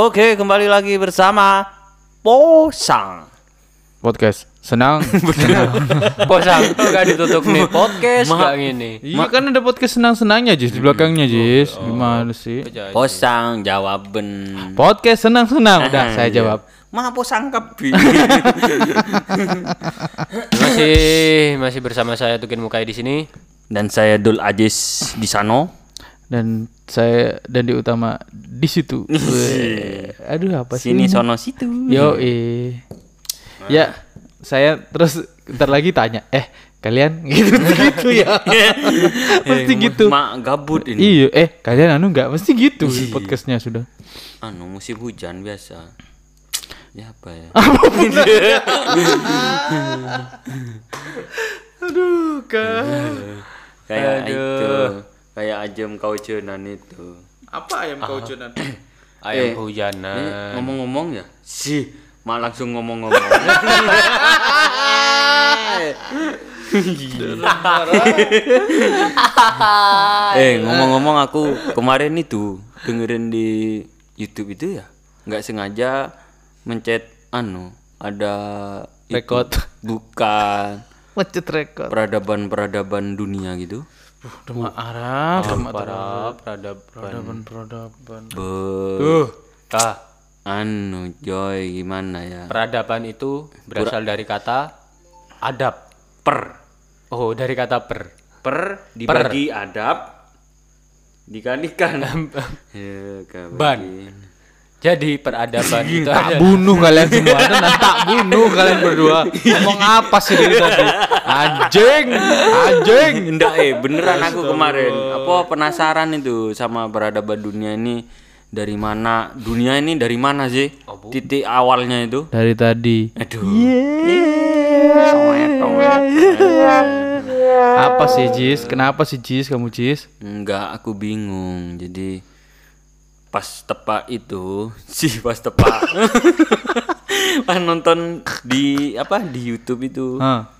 Oke, kembali lagi bersama Posang. podcast. Senang. Posang enggak ditutup nih? Podcast enggak gini. iya kan ada podcast senang senangnya Jis di belakangnya Jis. Gimana sih? Posang jawaben. podcast senang senang udah saya jawab. Ma posang kebi. Masih masih bersama saya Tukin Mukai di sini. Dan saya Dul Ajis di Sano. Dan saya dan di utama di situ. Weh, aduh apa sih Sini ini? sono situ. yo eh ya saya terus ntar lagi tanya eh kalian gitu gitu ya? Mesti gitu. Mak gabut ini. iya eh kalian anu nggak? Mesti gitu podcastnya sudah. Anu musim hujan biasa. Ya apa ya? aduh kan Kayak itu. Kayak ajem kaucenan itu. apa ayam kaucunan Ayam Eh, kehujanan. Ini ngomong-ngomong ya? Si, mak langsung ngomong-ngomong. eh, ngomong-ngomong aku kemarin itu dengerin di YouTube itu ya, nggak sengaja mencet anu ada. Rekod. bukan macet rekor peradaban-peradaban dunia gitu. Demak Arab, Demak Para peradaban. peradaban peradaban. Be Ah, anu Joy gimana ya? peradaban itu berasal dari kata adab. Per Oh, dari kata per. per dibagi adab dikalikan ya. Ban. Jadi peradaban itu Tak ada bunuh kalian semua, tenang, tak bunuh kalian berdua. Ngomong apa sih dari tadi? Anjing, anjing. Enggak eh beneran aku kemarin apa penasaran itu sama peradaban dunia ini dari mana dunia ini dari mana sih titik awalnya itu Dari tadi. aduh Apa sih Jis? Kenapa sih Jis kamu Jis? enggak aku bingung jadi pas tepak itu sih pas tepak. Pas nonton di apa di YouTube itu. Hah.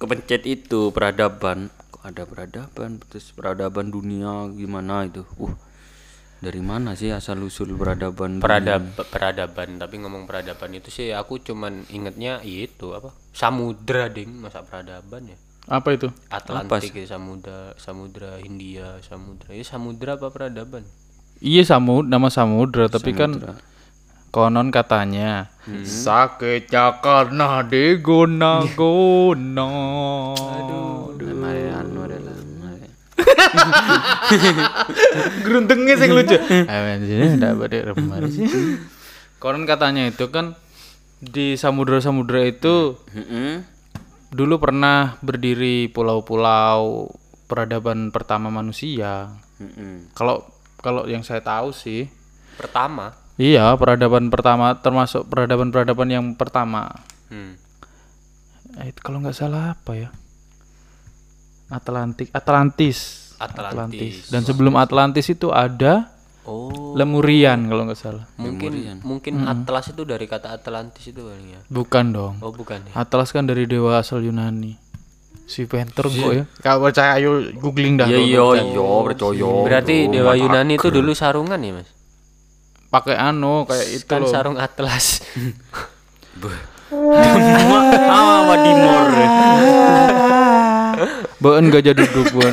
kepencet itu peradaban. Kok ada peradaban? Terus peradaban dunia gimana itu? Uh dari mana sih asal usul peradaban dunia? peradab peradaban. Tapi ngomong peradaban itu sih aku cuman ingetnya itu apa? Samudra ding. Masa peradaban ya? Apa itu? Atlantik ya, samudra samudra Hindia samudra. Ini samudra apa peradaban Iya samud, nama samudra, tapi kan konon katanya sakitnya karena digona-gona. Aduh. Mari anu adalah sih lucu. Konon katanya itu kan di samudra-samudra itu dulu pernah berdiri pulau-pulau peradaban pertama manusia. Kalau kalau yang saya tahu sih, pertama iya peradaban pertama termasuk peradaban-peradaban yang pertama. hmm. Eh, kalau nggak salah apa ya? Atlantik, Atlantis. Atlantis. Dan sebelum Atlantis itu ada oh Lemurian kalau nggak salah. mungkin mungkin Atlas itu dari kata Atlantis itu kali ya Bukan dong. oh bukan ya Atlas kan dari dewa asal Yunani. Si Penter kok ya. Kalau percaya ayo googling dah. Ya dulu. iya iya percaya. berarti dewa Yunani itu dulu sarungan ya mas Pakai anu kayak itu kan loh. sarung Atlas Ah, Wadimor. Beun gajah duduk beun.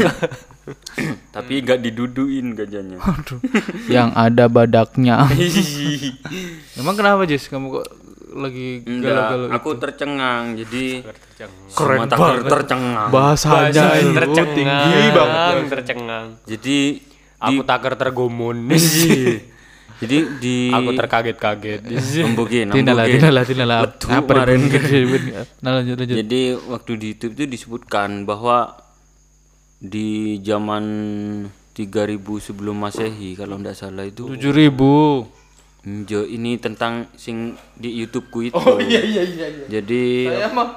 Tapi enggak diduduin gajahnya. Aduh. Yang ada badaknya. Emang kenapa Jis? Kamu kok lagi galau-galau aku gitu. tercengang jadi keren banget. tercengang. Bahasanya Bahasa tercengang. tinggi banget. Tercengang jadi aku takar tergomun iya. jadi di aku terkaget-kaget. Embukin tidak lah tidak lah kemarin. nah, lanjut, lanjut. jadi waktu di YouTube itu disebutkan bahwa di zaman 3000 sebelum masehi kalau tidak salah itu 7000 Jo ini tentang sing di YouTube ku itu. Oh iya iya iya. iya. Jadi saya mah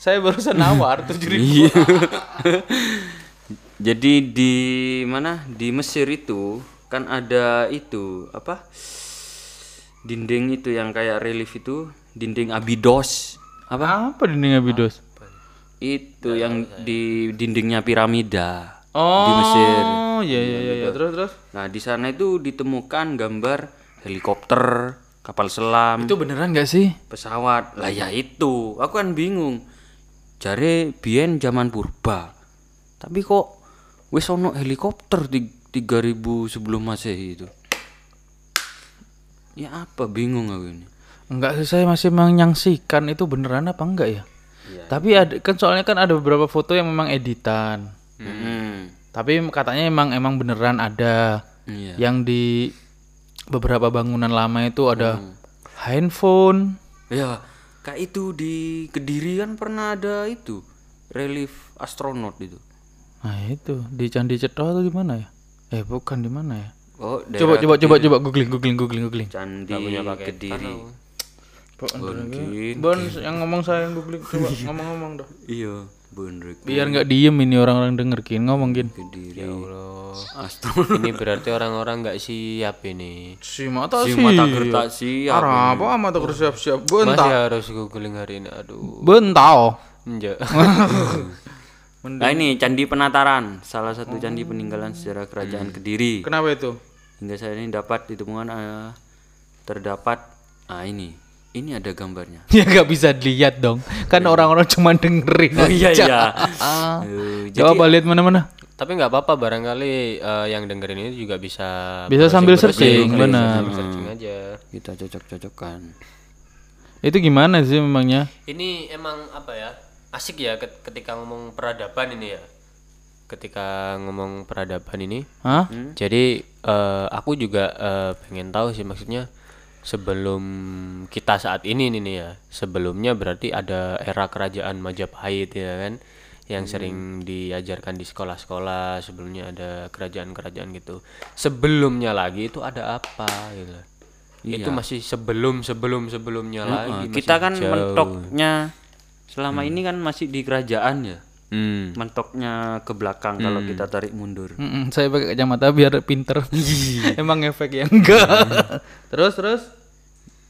saya barusan nawar tujuh ribu. Iya. Jadi di mana di Mesir itu kan ada itu apa dinding itu yang kayak relief itu dinding Abidos apa? Apa dinding Abidos? Itu yang di dindingnya piramida oh, di Mesir. Oh iya iya iya terus terus. Nah di sana itu ditemukan gambar helikopter, kapal selam, Itu beneran gak sih? pesawat. Lah ya itu, aku kan bingung. Jare biyen zaman purba. Tapi kok wis ono helikopter di 3000 sebelum Masehi itu. Ya apa bingung aku ini. Enggak sih saya masih menyaksikan itu beneran apa enggak ya? Tapi ada kan soalnya kan ada beberapa foto yang memang editan. Hmm. Tapi katanya emang emang beneran ada. Iya. Yang di beberapa bangunan lama itu ada handphone. Ya, kayak itu di Kediri kan pernah ada itu relief astronot itu. Nah itu di Candi Cetro atau di mana ya? Eh bukan di mana ya? Oh, Coba coba coba coba googling googling googling googling. Candi Kediri. Mungkin. Bon yang ngomong saya yang googling coba ngomong-ngomong dah. Iya, bener. Biar nggak diem ini orang-orang dengerin ngomongin. Kediri. Allah. Astronot. ini berarti orang-orang nggak siap ini. Si mata Si sih. mata gertak siap. Arah, apa mata siap-siap? Masih Bentau. harus googling hari ini. Aduh. Bentau. Enggak. Nah ini Candi Penataran, salah satu candi peninggalan sejarah kerajaan Kediri. Kenapa itu? Hingga saat ini dapat ditemukan eh, terdapat ah ini. Ini ada gambarnya. Ya nggak bisa dilihat dong. Kan orang-orang cuma dengerin. Oh iya aja. iya. Ah. Eh, Coba lihat mana-mana. Tapi nggak apa-apa barangkali eh, yang dengerin ini juga bisa Bisa sambil searching, bisa benar. sambil searching aja. kita cocok-cocokkan. Itu gimana sih memangnya? Ini emang apa ya? Asik ya ket- ketika ngomong peradaban ini ya. Ketika ngomong peradaban ini. Hah? Jadi eh, aku juga eh, pengen tahu sih maksudnya sebelum kita saat ini nih nih ya. Sebelumnya berarti ada era kerajaan Majapahit ya kan yang sering diajarkan di sekolah-sekolah sebelumnya ada kerajaan-kerajaan gitu sebelumnya lagi itu ada apa gitu itu masih sebelum sebelum sebelumnya lagi Eh, kita kan jauh. mentoknya selama ini kan masih di kerajaan ya. Hmm. Mentoknya ke belakang kalau kita tarik mundur. Mm-mm, saya pakai kacamata biar pinter. Emang efek ya enggak. terus terus.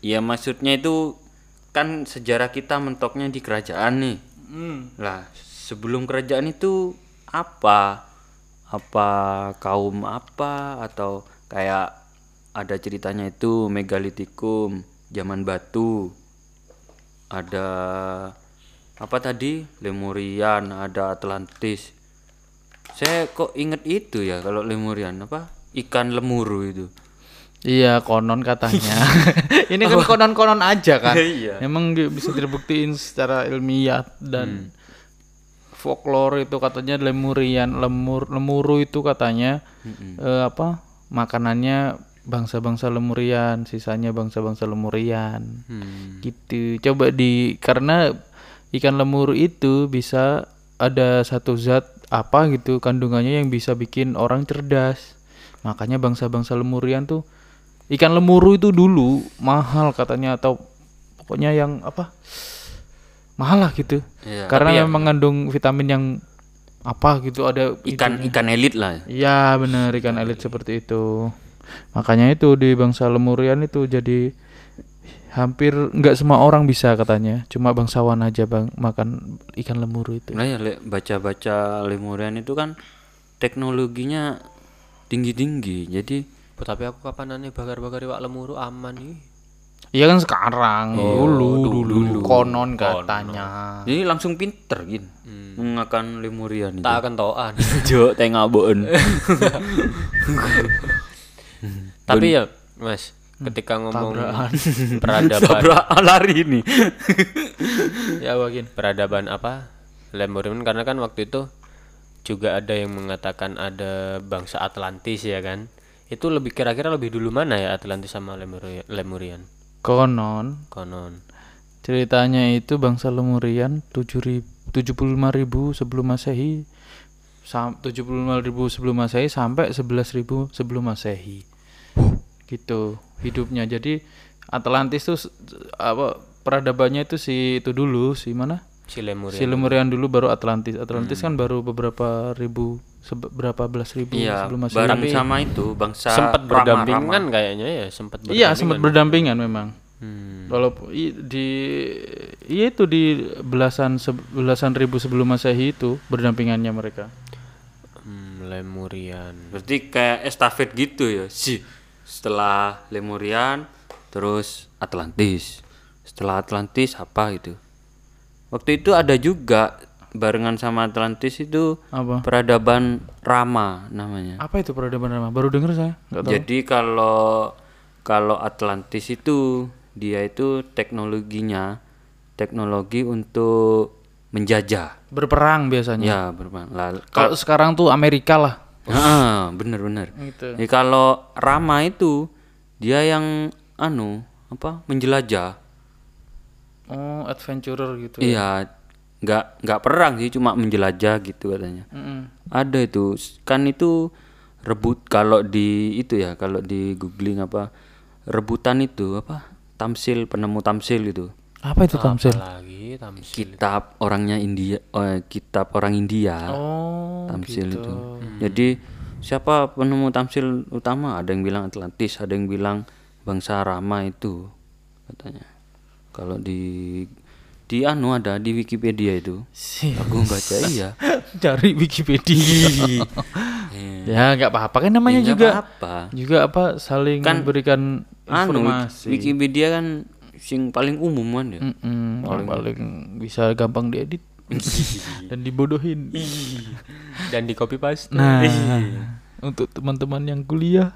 Ya maksudnya itu kan sejarah kita mentoknya di kerajaan nih. Hmm. Lah, sebelum kerajaan itu apa? Apa kaum apa atau kayak ada ceritanya itu megalitikum zaman batu. Ada apa tadi? Lemurian, ada Atlantis. Saya kok inget itu ya kalau Lemurian apa? Ikan lemuru itu. Iya konon katanya. Ini kan konon-konon aja kan. Iya. Emang di- bisa dibuktiin secara ilmiah dan folklore itu katanya lemurian, lemur, lemuru itu katanya eh, apa makanannya bangsa-bangsa lemurian, sisanya bangsa-bangsa lemurian. Gitu. Coba di karena ikan lemuru itu bisa ada satu zat apa gitu kandungannya yang bisa bikin orang cerdas. Makanya bangsa-bangsa lemurian tuh ikan lemuru itu dulu mahal katanya atau pokoknya yang apa mahal lah gitu Iya. karena memang mengandung vitamin yang apa gitu ada Ikan ikan elit lah. Iya benar ikan elit seperti itu. Makanya itu di bangsa Lemurian itu jadi hampir nggak semua orang bisa katanya. Cuma bangsawan aja bang makan ikan lemuru itu. Nah ya le- baca-baca Lemurian itu kan teknologinya tinggi-tinggi. Jadi Oh, tapi aku kapan aneh bakar-bakar iwak lemuru aman nih. Iya kan sekarang dulu, dulu konon katanya. jadi langsung pinter gin mengakan Lemurian itu. Tak akan toan. Jo tengaboen. tapi ya, Mas, ketika ngomong peradaban Sabra lari ini. Ya bagian. peradaban apa? Lemurian karena kan waktu itu juga ada yang mengatakan ada bangsa Atlantis ya kan. Itu lebih kira-kira lebih dulu mana ya Atlantis sama Lemurian? Lemurian? Konon Konon. ceritanya itu bangsa Lemurian 75.000 sebelum Masehi sam 75.000 sebelum Masehi sampai 11.000 sebelum Masehi. Gitu hidupnya. Jadi Atlantis tuh apa peradabannya itu si itu dulu si mana? Si Lemurian. Si Lemurian dulu baru Atlantis. Atlantis kan baru beberapa ribu berapa belas ribu Iya, sebelum Masehi. bareng sama itu bangsa sempat Rama- berdampingan kayaknya ya, sempat Iya, sempat berdampingan memang. Hmm. Walaupun i- di iya itu di belasan se- belasan ribu sebelum Masehi itu berdampingannya mereka. Hmm, Lemurian. Berarti kayak estafet gitu ya. Si setelah Lemurian terus Atlantis setelah Atlantis apa gitu waktu itu ada juga barengan sama Atlantis itu Apa? peradaban Rama namanya Apa itu peradaban Rama? Baru denger saya. Nggak tahu. jadi kalau kalau Atlantis itu dia itu teknologinya teknologi untuk menjajah Berperang biasanya. ya Lah, Kalau sekarang tuh Amerika lah. Ah, bener-bener. Gitu. Ya, kalau Rama itu dia yang anu apa menjelajah. Oh, adventurer gitu. Iya, nggak nggak perang sih, cuma menjelajah gitu katanya. Mm-mm. Ada itu, kan itu rebut kalau di itu ya, kalau di googling apa rebutan itu apa tamsil penemu tamsil itu Apa itu tamsil? lagi tamsil kitab orangnya India, eh, kitab orang India. Oh, tamsil itu. Jadi siapa penemu tamsil utama? Ada yang bilang Atlantis, ada yang bilang bangsa Rama itu katanya. Kalau di di anu ada di Wikipedia itu. sih. Aku baca iya. Cari Wikipedia. ya, nggak apa-apa kan namanya Ya, juga apa-apa. juga apa saling memberikan Anu informasi. Wikipedia kan sing paling umum kan ya. Mm-mm, yang paling bisa gampang diedit dan dibodohin. dan di copy paste Nah, untuk teman-teman yang kuliah,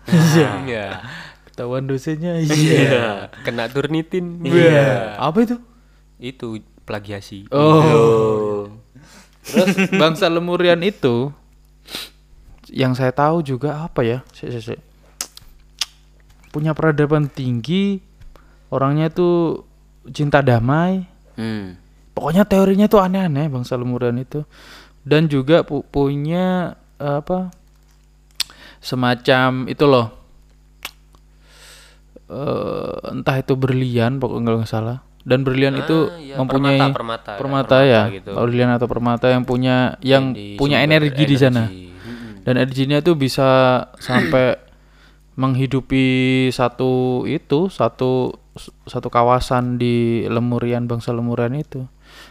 iya ketahuan dosennya. Iya. kena turnitin Iya. Apa itu? Itu plagiasi Oh. Terus bangsa Lemurian itu yang saya tahu juga apa ya? Sik, sik, sik. Punya peradaban tinggi, orangnya tuh cinta damai. Hmm. Pokoknya teorinya tuh aneh-aneh bangsa Lemurian itu. Dan juga pu- punya apa? Semacam itu loh. eh entah itu berlian pokoknya nggak salah. Dan berlian itu iya, mempunyai permata, permata, ya, permata ya, gitu. berlian atau permata yang punya yang Jadi punya sumber energi di sana. energi. Dan energinya tuh bisa sampai menghidupi satu itu, satu satu kawasan di Lemurian bangsa Lemurian itu.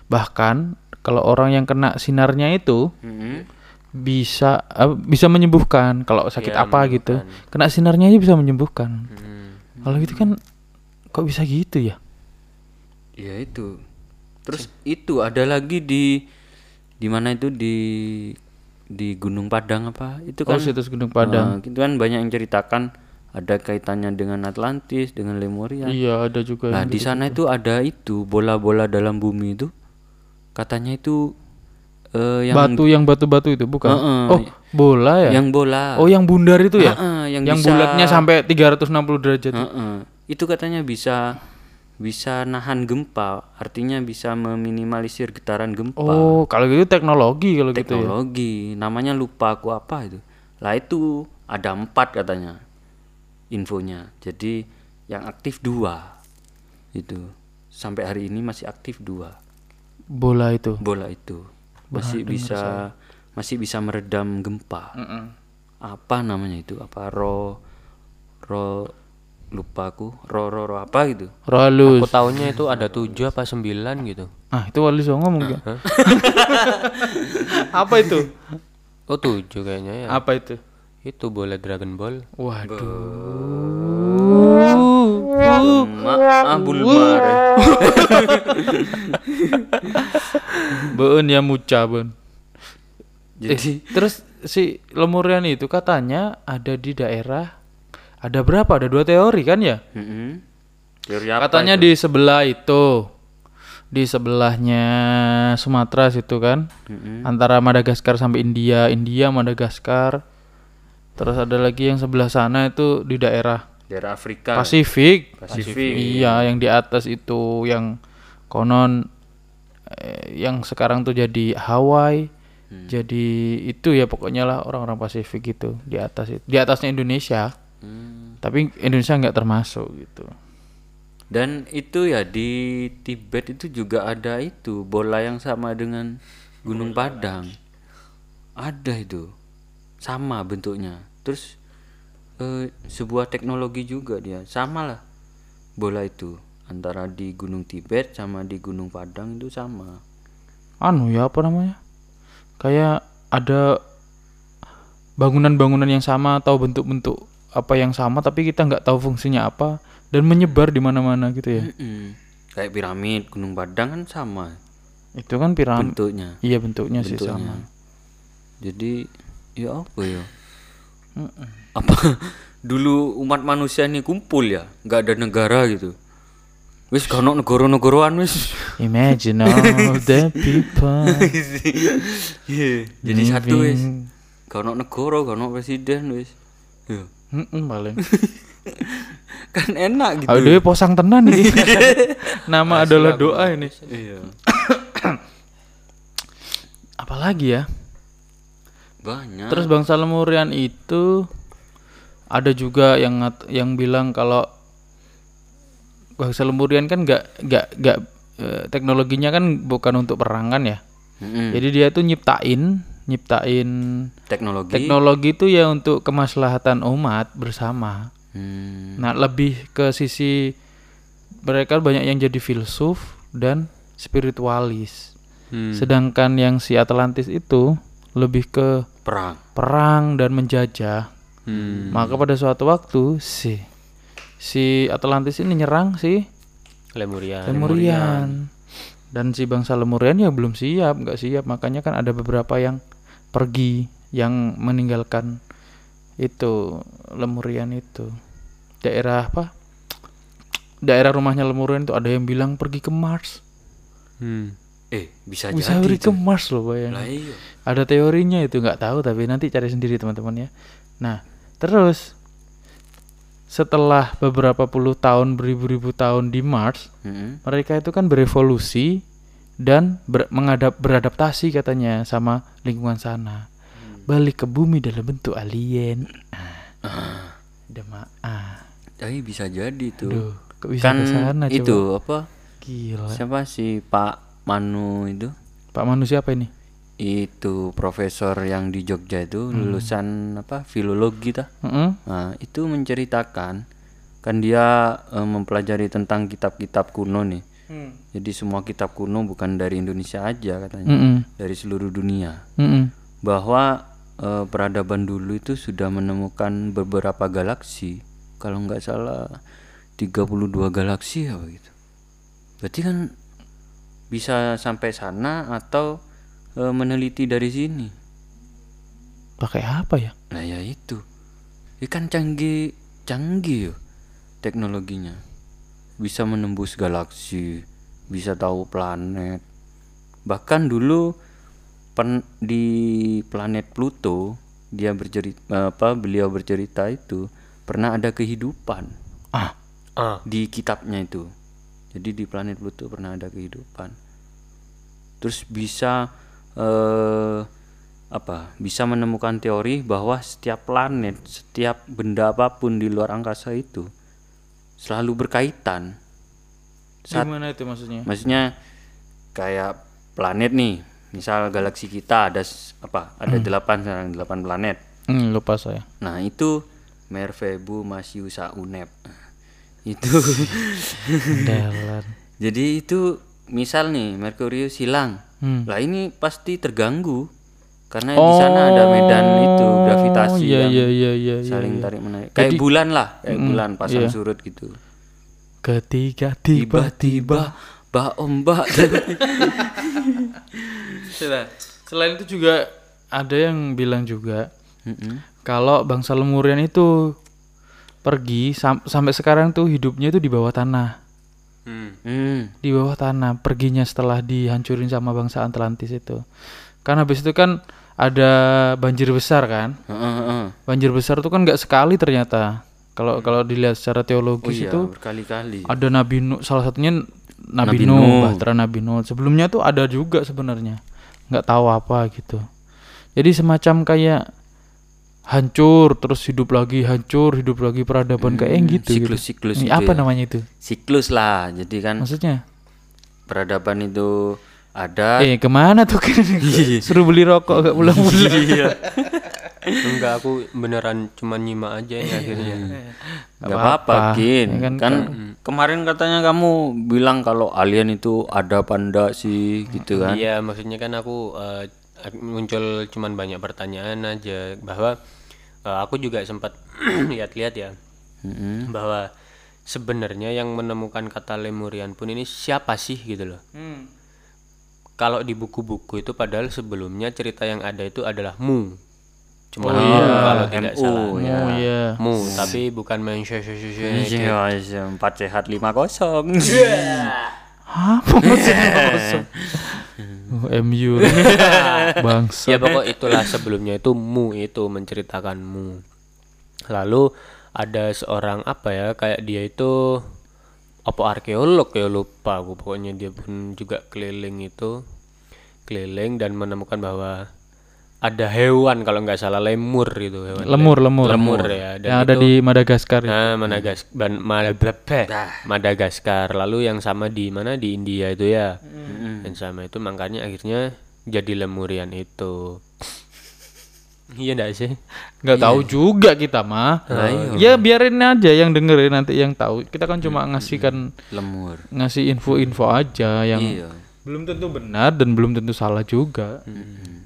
Bahkan kalau orang yang kena sinarnya itu Hmm. bisa eh, bisa menyembuhkan kalau sakit Iya, apa gitu. Kena sinarnya aja bisa menyembuhkan. Hmm. Kalau gitu kan kok bisa gitu ya? Ya itu. Terus itu ada lagi di di mana itu di di Gunung Padang apa? Itu Oh, kan situs Gunung Padang. Nah, itu kan banyak yang ceritakan ada kaitannya dengan Atlantis, dengan Lemuria. Iya, ada juga Nah, yang di sana itu ada itu bola-bola dalam bumi itu. Katanya itu eh, yang batu yang batu-batu itu bukan? Heeh. oh, bola ya? yang bola. Oh, yang bundar itu ya? Heeh, yang yang bisa- bulatnya sampai 360 derajat. Heeh. Itu katanya bisa bisa nahan gempa, artinya bisa meminimalisir getaran gempa. Oh, kalau gitu teknologi kalau gitu ya. teknologi namanya lupa aku apa itu. Lah itu ada empat katanya infonya. Jadi yang aktif dua itu. Sampai hari ini masih aktif dua. Bola itu. bola itu. Masih bisa masih bisa meredam gempa. Apa namanya itu? Apa? Ro ro lupa aku ro ro, apa gitu Rolus. aku tahunya itu ada tujuh apa sembilan gitu Ah, itu Wali Songo mungkin. Apa itu? oh tujuh kayaknya ya Apa itu? itu bola Dragon Ball Waduh. Ma ah bulma. Beun ya muca, Beun. jadi Eh, terus si Lemurian itu katanya ada di daerah ada berapa? Ada dua teori kan ya? Mm-mm. teori apa Katanya di sebelah itu. Di sebelahnya Sumatera situ kan. Antara Madagaskar sampai India, India, Madagaskar. Terus ada lagi yang sebelah sana itu di daerah daerah Afrika Pasifik. Pasifik. Iya, yang di atas itu yang konon eh, yang sekarang tuh jadi Hawaii. Hmm. Jadi itu ya pokoknya lah orang-orang Pasifik gitu di atas itu. Di atasnya Indonesia. Hmm. Tapi Indonesia nggak termasuk gitu. Dan itu ya di Tibet itu juga ada itu bola yang sama dengan Gunung Padang. Ada itu. Sama bentuknya. Terus eh, sebuah teknologi juga dia. Sama lah bola itu antara di Gunung Tibet sama di Gunung Padang itu sama. Anu ya apa namanya? Kayak ada bangunan-bangunan yang sama atau bentuk-bentuk apa yang sama tapi kita nggak tahu fungsinya apa dan menyebar di mana-mana gitu ya. Mm-mm. Kayak piramid Gunung Padang kan sama Itu kan piramid. bentuknya. Iya bentuknya, sih Bentuknya. sama. Jadi ya apa ya? Apa dulu umat manusia ini kumpul ya, nggak ada negara gitu. Wis kono negara-negaraan wis. Imagine all the people. Iya, Jadi satu wis. Kono negara, kono presiden wis. Ya. Mm-mm, paling. Kan enak gitu. Aduh, dewe posang tenan ini. Nama adalah doa ini. Iya. Apalagi ya? Banyak. Terus bangsa Lemurian itu ada juga yang yang bilang kalau bangsa Lemurian kan nggak nggak nggak eh, teknologinya kan bukan untuk perang kan ya. Mm-mm. Jadi dia tuh nyiptain nyiptain teknologi. teknologi itu ya untuk kemaslahatan umat bersama. Hmm. Nah, lebih ke sisi mereka banyak yang jadi filsuf dan spiritualis. Hmm. Sedangkan yang si Atlantis itu lebih ke Perang. perang dan menjajah. Hmm. Maka pada suatu waktu si si Atlantis ini nyerang si Lemuria. Lemurian. Dan si bangsa Lemurian ya belum siap, nggak siap. Makanya kan ada beberapa yang pergi, yang meninggalkan itu Lemurian itu. Daerah apa? Daerah rumahnya Lemurian itu ada yang bilang pergi ke Mars. Hmm. Eh, bisa, Bisa jadi. pergi ke. Mars loh bayangin. Lah iya. Ada teorinya itu nggak tahu tapi nanti cari sendiri teman-teman ya. Nah, terus setelah beberapa puluh tahun, beribu-ribu tahun di Mars, Mm-mm. mereka itu kan berevolusi dan ber- mengadap beradaptasi katanya sama lingkungan sana. Balik ke bumi dalam bentuk alien. Ah. Dema ah. Tapi bisa jadi tuh. Duh, kok bisa kan ke sana coba? itu apa? Gila. Siapa sih Pak Manu itu? Pak manusia apa ini? Itu profesor yang di Jogja itu Hmm. lulusan apa? Filologi tah. Heeh. Nah, itu menceritakan kan dia eh, mempelajari tentang kitab-kitab kuno nih. Jadi semua kitab kuno bukan dari Indonesia aja katanya, Mm-mm. dari seluruh dunia. Mm-mm. Bahwa eh, peradaban dulu itu sudah menemukan beberapa galaksi. Kalau nggak salah 32 galaksi ya begitu. Berarti kan bisa sampai sana atau eh, meneliti dari sini. Pakai apa ya? Nah ya itu, ikan canggih canggih yo teknologinya, bisa menembus galaksi, bisa tahu planet. Bahkan dulu pen, di planet Pluto dia bercerita apa beliau bercerita itu pernah ada kehidupan Ah, Ah. di kitabnya itu. Jadi di planet Pluto pernah ada kehidupan. Terus bisa eh, apa? Bisa menemukan teori bahwa setiap planet, setiap benda apa pun di luar angkasa itu selalu berkaitan. Saat- gimana itu maksudnya? Maksudnya kayak planet nih, misal galaksi kita ada apa? Ada delapan sekarang delapan planet. Hmm, lupa saya. Nah itu Mervebu Masiusa Unep. Itu. Jadi itu misal nih Merkurius hilang, Hmm. lah ini pasti terganggu karena di sana ada medan itu gravitasi iya, yang iya, iya, iya, iya, saling iya. tarik menarik. Kayak bulan lah, kayak bulan pasang iya. surut gitu. Ketika tiba Tiba-tiba bak ombak. Sela- Selain itu juga ada yang bilang juga Mm-mm. kalau bangsa Lemurian itu pergi sam- sampai sekarang tuh hidupnya itu di bawah tanah. Hmm. Hmm. Di bawah tanah perginya setelah dihancurin sama bangsa Atlantis itu. Kan habis itu kan ada banjir besar kan? Heeh, heeh. Banjir besar itu kan nggak sekali ternyata. Kalau kalau dilihat secara Oh teologis iya, itu berkali-kali. ada Nabi Nuh salah satunya Nabi, Nabi Nuh, Nuh. Bahtera Nabi Nuh. Sebelumnya tuh ada juga sebenarnya. nggak tahu apa gitu. Jadi semacam kayak hancur terus hidup lagi, hancur hidup lagi peradaban kayak yang gitu. gitu. Siklus-siklus Ini gitu apa ya. namanya itu? Siklus lah. Jadi kan Maksudnya? peradaban itu ada Eh ke mana tuh kan? Suruh beli rokok gak pulang-pulang. Iya. Enggak, aku beneran cuma nyimak aja ya akhirnya. Gak apa-apa, Gin. Ya kan, Kan, kemarin katanya kamu bilang kalau alien itu ada panda sih, gitu kan? Iya, maksudnya kan aku eh, ak- muncul cuman banyak pertanyaan aja bahwa eh, aku juga sempat lihat-lihat ya Mm-mm. bahwa sebenarnya yang menemukan kata Lemurian pun ini siapa sih gitu loh. Kalau di buku-buku itu padahal sebelumnya cerita yang ada itu adalah Mu. Cuma kalau tidak MU salah. ya. Oh iya. Mu, tapi bukan Manchester Iya, iya, empat sehat lima kosong. Apa maksudnya kosong? Oh, MU. Bangsa. ya pokok itulah sebelumnya itu Mu itu menceritakan Mu. Lalu ada seorang apa ya kayak dia itu apa arkeolog ya lupa aku pokoknya dia pun juga keliling itu keliling dan menemukan bahwa ada hewan kalau nggak salah lemur itu hewan Lemur, lemur. lemur ya dan Yang ada di Madagaskar. itu. Nah, Madagas ban- Madagascar. Madagaskar. Lalu yang sama di mana di India itu ya. Dan sama itu makanya akhirnya jadi lemurian itu. Iya enggak sih? nggak tahu juga kita mah. Ya biarin aja yang dengerin nanti yang tahu. Kita kan cuma ngasihkan Lemur. ngasih info-info aja yang Iya. belum tentu benar dan belum tentu salah juga.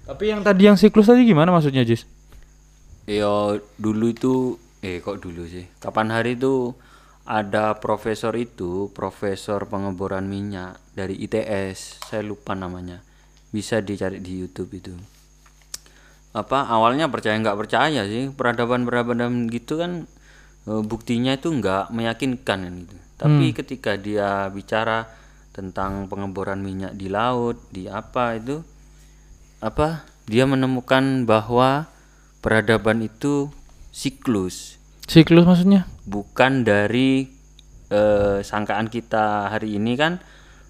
Tapi yang tadi yang siklus tadi gimana maksudnya, Jis? Ya dulu itu eh kok dulu sih. Kapan hari itu ada profesor itu, profesor pengeboran minyak dari ITS, saya lupa namanya. Bisa dicari di YouTube itu. Apa awalnya percaya nggak percaya sih peradaban-peradaban gitu kan eh, buktinya itu nggak meyakinkan kan gitu. Tapi ketika dia bicara tentang pengeboran minyak di laut, di apa itu apa dia menemukan bahwa peradaban itu siklus Siklus maksudnya? bukan dari eh, sangkaan kita hari ini kan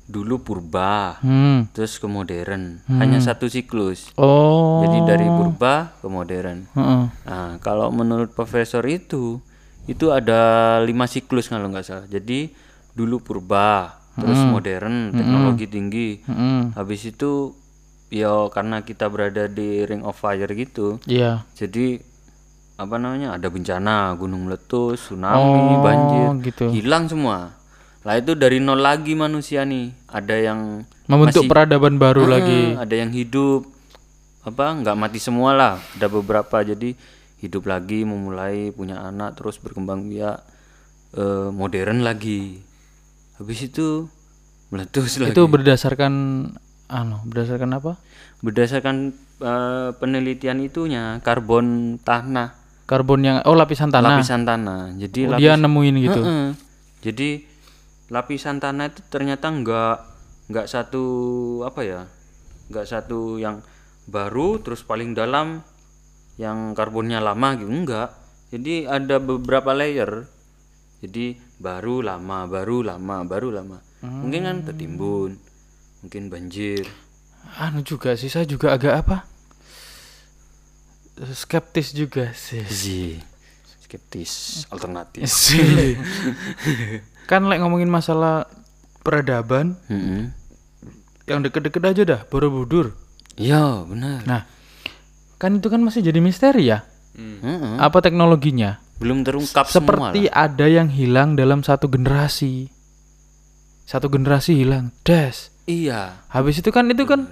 dulu purba Hmm. terus ke modern hanya satu siklus Oh. jadi dari purba ke modern Heeh. nah kalau menurut profesor itu itu ada lima siklus kalau nggak salah jadi dulu purba terus modern teknologi tinggi Mm-mm. habis itu ya karena kita berada di ring of fire gitu Iya. jadi apa namanya ada bencana gunung meletus tsunami banjir gitu. hilang semua lah itu dari nol lagi manusia nih ada yang Membentuk masih- peradaban baru Ah, lagi. ada yang hidup apa nggak mati semua lah ada beberapa jadi hidup lagi memulai punya anak terus berkembang biak eh, modern lagi habis itu meletus lagi Itu berdasarkan anu, berdasarkan apa? berdasarkan eh, penelitian itunya karbon tanah Karbon yang oh lapisan tanah. lapisan tanah jadi Oh, lapis- dia nemuin gitu. Heeh. jadi lapisan tanah itu ternyata nggak nggak satu apa ya nggak satu yang baru terus paling dalam yang karbonnya lama gitu enggak jadi ada beberapa layer jadi baru lama baru lama baru lama mungkin kan tertimbun mungkin banjir Anu juga sih saya juga agak apa? Skeptis juga sih. Zi. skeptis alternatif kan lek ngomongin masalah peradaban Mm-mm. yang deket-deket aja dah Borobudur. iya benar Nah, kan itu kan masih jadi misteri ya. Mm-mm. Apa teknologinya? belum terungkap semua Seperti ada yang hilang dalam satu generasi. Satu generasi hilang, des. iya Habis itu kan itu kan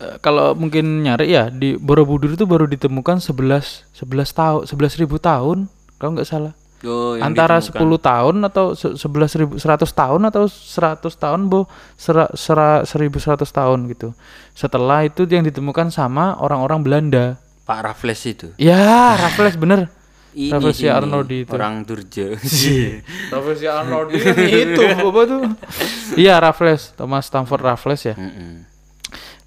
eh, kalau mungkin nyari ya di Borobudur itu baru ditemukan 11 11 tahun 11 ribu tahun kalau nggak salah. Oh, Antara ditemukan. 10 tahun atau se- 11 ribu 100 tahun atau 100 tahun bo sera, sera, 1100 tahun gitu. Setelah itu yang ditemukan sama orang-orang Belanda. Pak Raffles itu. Ya, Raffles bener. Ini Raffles ini, Arnoldi itu. Orang Durja. Raffles Arnoldi itu apa tuh? Iya, Raffles, Thomas Stamford Raffles ya. Mm-mm.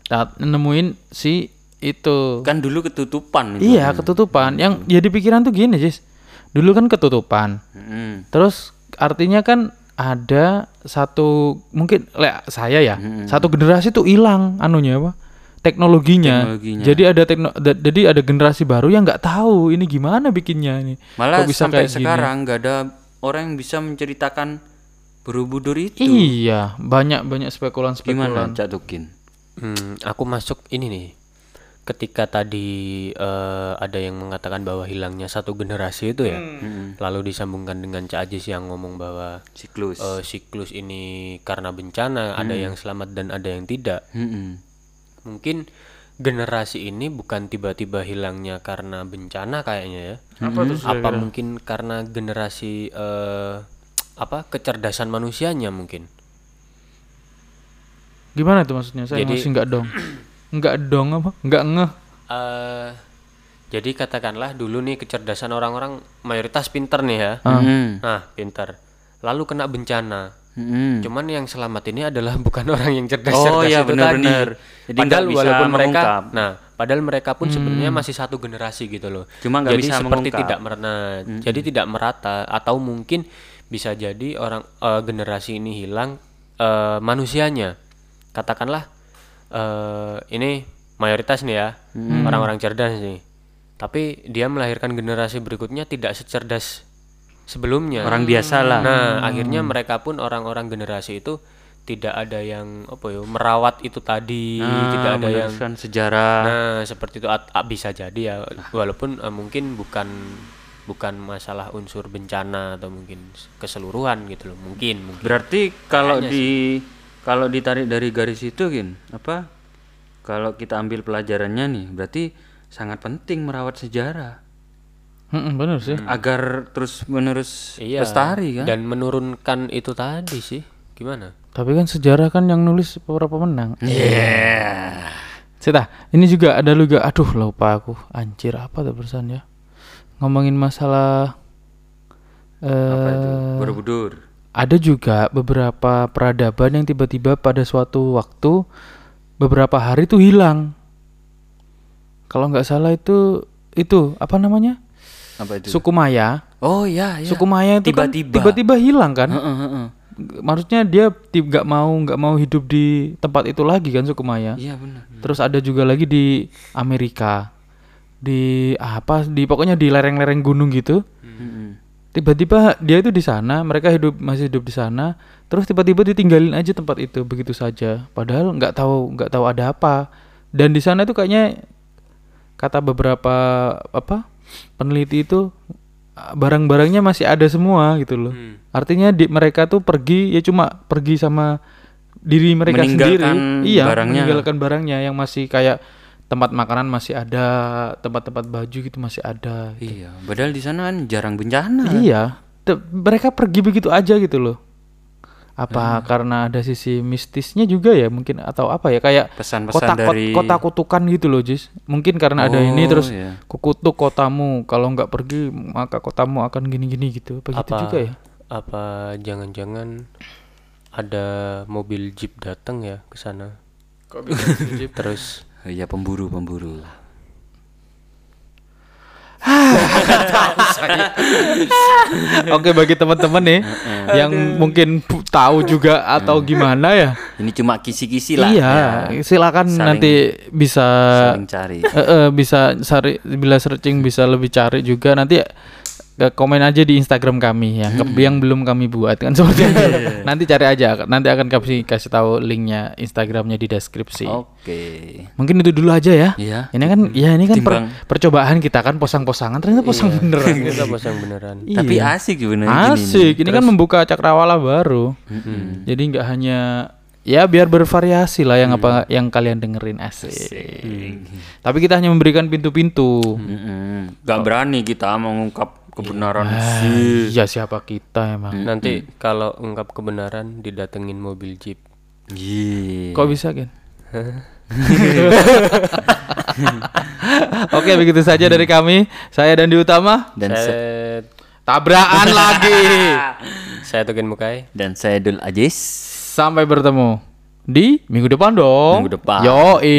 Nah, nemuin si itu. Kan dulu ketutupan itu. Iya, ketutupan. Yang jadi pikiran tuh gini, Jis. Dulu kan ketutupan. Mm-mm. Terus artinya kan ada satu mungkin le, saya ya, satu generasi tuh hilang anunya apa? Teknologinya. Teknologinya. Jadi ada tekno da- jadi ada generasi baru yang nggak tahu ini gimana bikinnya ini. Malah Kok bisa sampai kayak sekarang nggak ada orang yang bisa menceritakan Borobudur itu. Iya, banyak banyak spekulan spekulan. Gimana Cak Tukin? Hmm, aku masuk ini nih. Ketika tadi eh, ada yang mengatakan bahwa hilangnya satu generasi itu ya, lalu disambungkan dengan Cak Ajis yang ngomong bahwa Siklus. eh, siklus ini karena bencana, ada yang selamat dan ada yang tidak. Mm-mm. Mungkin generasi ini bukan tiba-tiba hilangnya karena bencana kayaknya ya. Apa tuh Apa mungkin karena generasi eh, apa kecerdasan manusianya mungkin? Gimana tuh maksudnya? Saya Jadi- masih nggak dong. Nggak dong apa? Nggak ngeh. eh jadi katakanlah dulu nih kecerdasan orang-orang mayoritas pinter nih ya. Mm-mm. Nah, pinter. Lalu kena bencana. Mm-mm. Cuman yang selamat ini adalah bukan orang yang cerdas Oh, iya, itu benar-benar. tadi. Jadi padahal walaupun mereka, mengungkap. nah, padahal mereka pun sebenarnya masih satu generasi gitu loh. Cuma nggak jadi bisa seperti mengungkap. tidak merata, jadi tidak merata atau mungkin bisa jadi orang eh, generasi ini hilang eh, manusianya. Katakanlah eh, ini mayoritas nih ya orang-orang cerdas nih. Tapi dia melahirkan generasi berikutnya tidak secerdas sebelumnya. Orang biasa lah. Nah, akhirnya mereka pun orang-orang generasi itu tidak ada yang apa ya merawat itu tadi, Nah, tidak ada yang sejarah. Nah, seperti itu At- a- bisa jadi ya walaupun eh, mungkin bukan bukan masalah unsur bencana atau mungkin keseluruhan gitu loh. Mungkin mungkin. Berarti kalau di kalau ditarik dari garis itu gin apa? Kalau kita ambil pelajarannya nih, berarti sangat penting merawat sejarah Mm-mm, bener sih. agar terus menerus Iya. lestari kan? Dan menurunkan itu tadi sih. Gimana? Tapi kan sejarah kan yang nulis para pemenang. Iya. Cita, ini juga ada juga. Aduh, lupa aku. Anjir, apa tuh pesan ya? Ngomongin masalah Apa itu? eh Borobudur. Ada juga beberapa peradaban yang tiba-tiba pada suatu waktu beberapa hari itu hilang. Kalau nggak salah itu itu apa namanya? Apa itu? Suku Maya. oh iya, iya. Suku Maya itu kan Tiba-tiba. tiba-tiba hilang kan? Heeh, heeh. Maksudnya dia nggak mau nggak mau hidup di tempat itu lagi kan suku Maya. Iya benar. Terus ada juga lagi di Amerika. Di apa di pokoknya di lereng-lereng gunung gitu. Heeh. Tiba-tiba dia itu di sana, mereka hidup masih hidup di sana. Terus tiba-tiba ditinggalin aja tempat itu begitu saja. Padahal nggak tahu nggak tahu ada apa. Dan di sana itu kayaknya kata beberapa apa peneliti itu barang-barangnya masih ada semua gitu loh. Hmm. Artinya di, mereka tuh pergi ya cuma pergi sama diri mereka sendiri. Iya, barangnya. meninggalkan barangnya yang masih kayak tempat makanan masih ada, tempat-tempat baju gitu masih ada. Iya, padahal di sana kan jarang bencana. Iya, te- mereka pergi begitu aja gitu loh. Hmm. Apa karena ada sisi mistisnya juga ya mungkin atau apa ya kayak Pesan-pesan kota kot- dari kota kutukan gitu loh, Jis. Mungkin karena ada ini Oh, terus iya. kukutuk kotamu. Kalau nggak pergi maka kotamu akan gini-gini gitu. Apa gitu apa juga ya? apa jangan-jangan ada mobil jeep datang ya ke sana. Terus Iya pemburu pemburu. Oke bagi teman-teman nih yang mungkin tahu juga atau gimana ya. Ini cuma kisi-kisi lah. Iya, ya. silakan Saling- nanti bisa Saling cari. Bisa cari bila searching bisa lebih cari juga nanti komen aja di Instagram kami yang ke- yang belum kami buat kan seperti itu. nanti cari aja nanti akan kasih kasih tahu linknya Instagramnya di deskripsi. Oke. Mungkin itu dulu aja ya. Iya. Ini kan ya ini kan per- percobaan kita kan posang-posangan ternyata posang beneran. kita pasang beneran. Tapi Iya. asik sebenarnya Asik, nih. ini kan membuka cakrawala baru. Jadi nggak hanya ya biar bervariasi lah yang apa yang kalian dengerin asik. Tapi kita hanya memberikan pintu-pintu. Mm-mm. Gak berani kita mengungkap kebenaran Ah, sih. Iya siapa kita emang. Nanti kalau ungkap kebenaran didatengin mobil jeep. Iya. Kok bisa kan? Oke begitu saja dari kami. Saya dan di utama Dan Saya tabrakan lagi. saya Tugen Mukai. dan saya Dul Ajis. Sampai bertemu di minggu depan dong. Minggu depan. Yoi.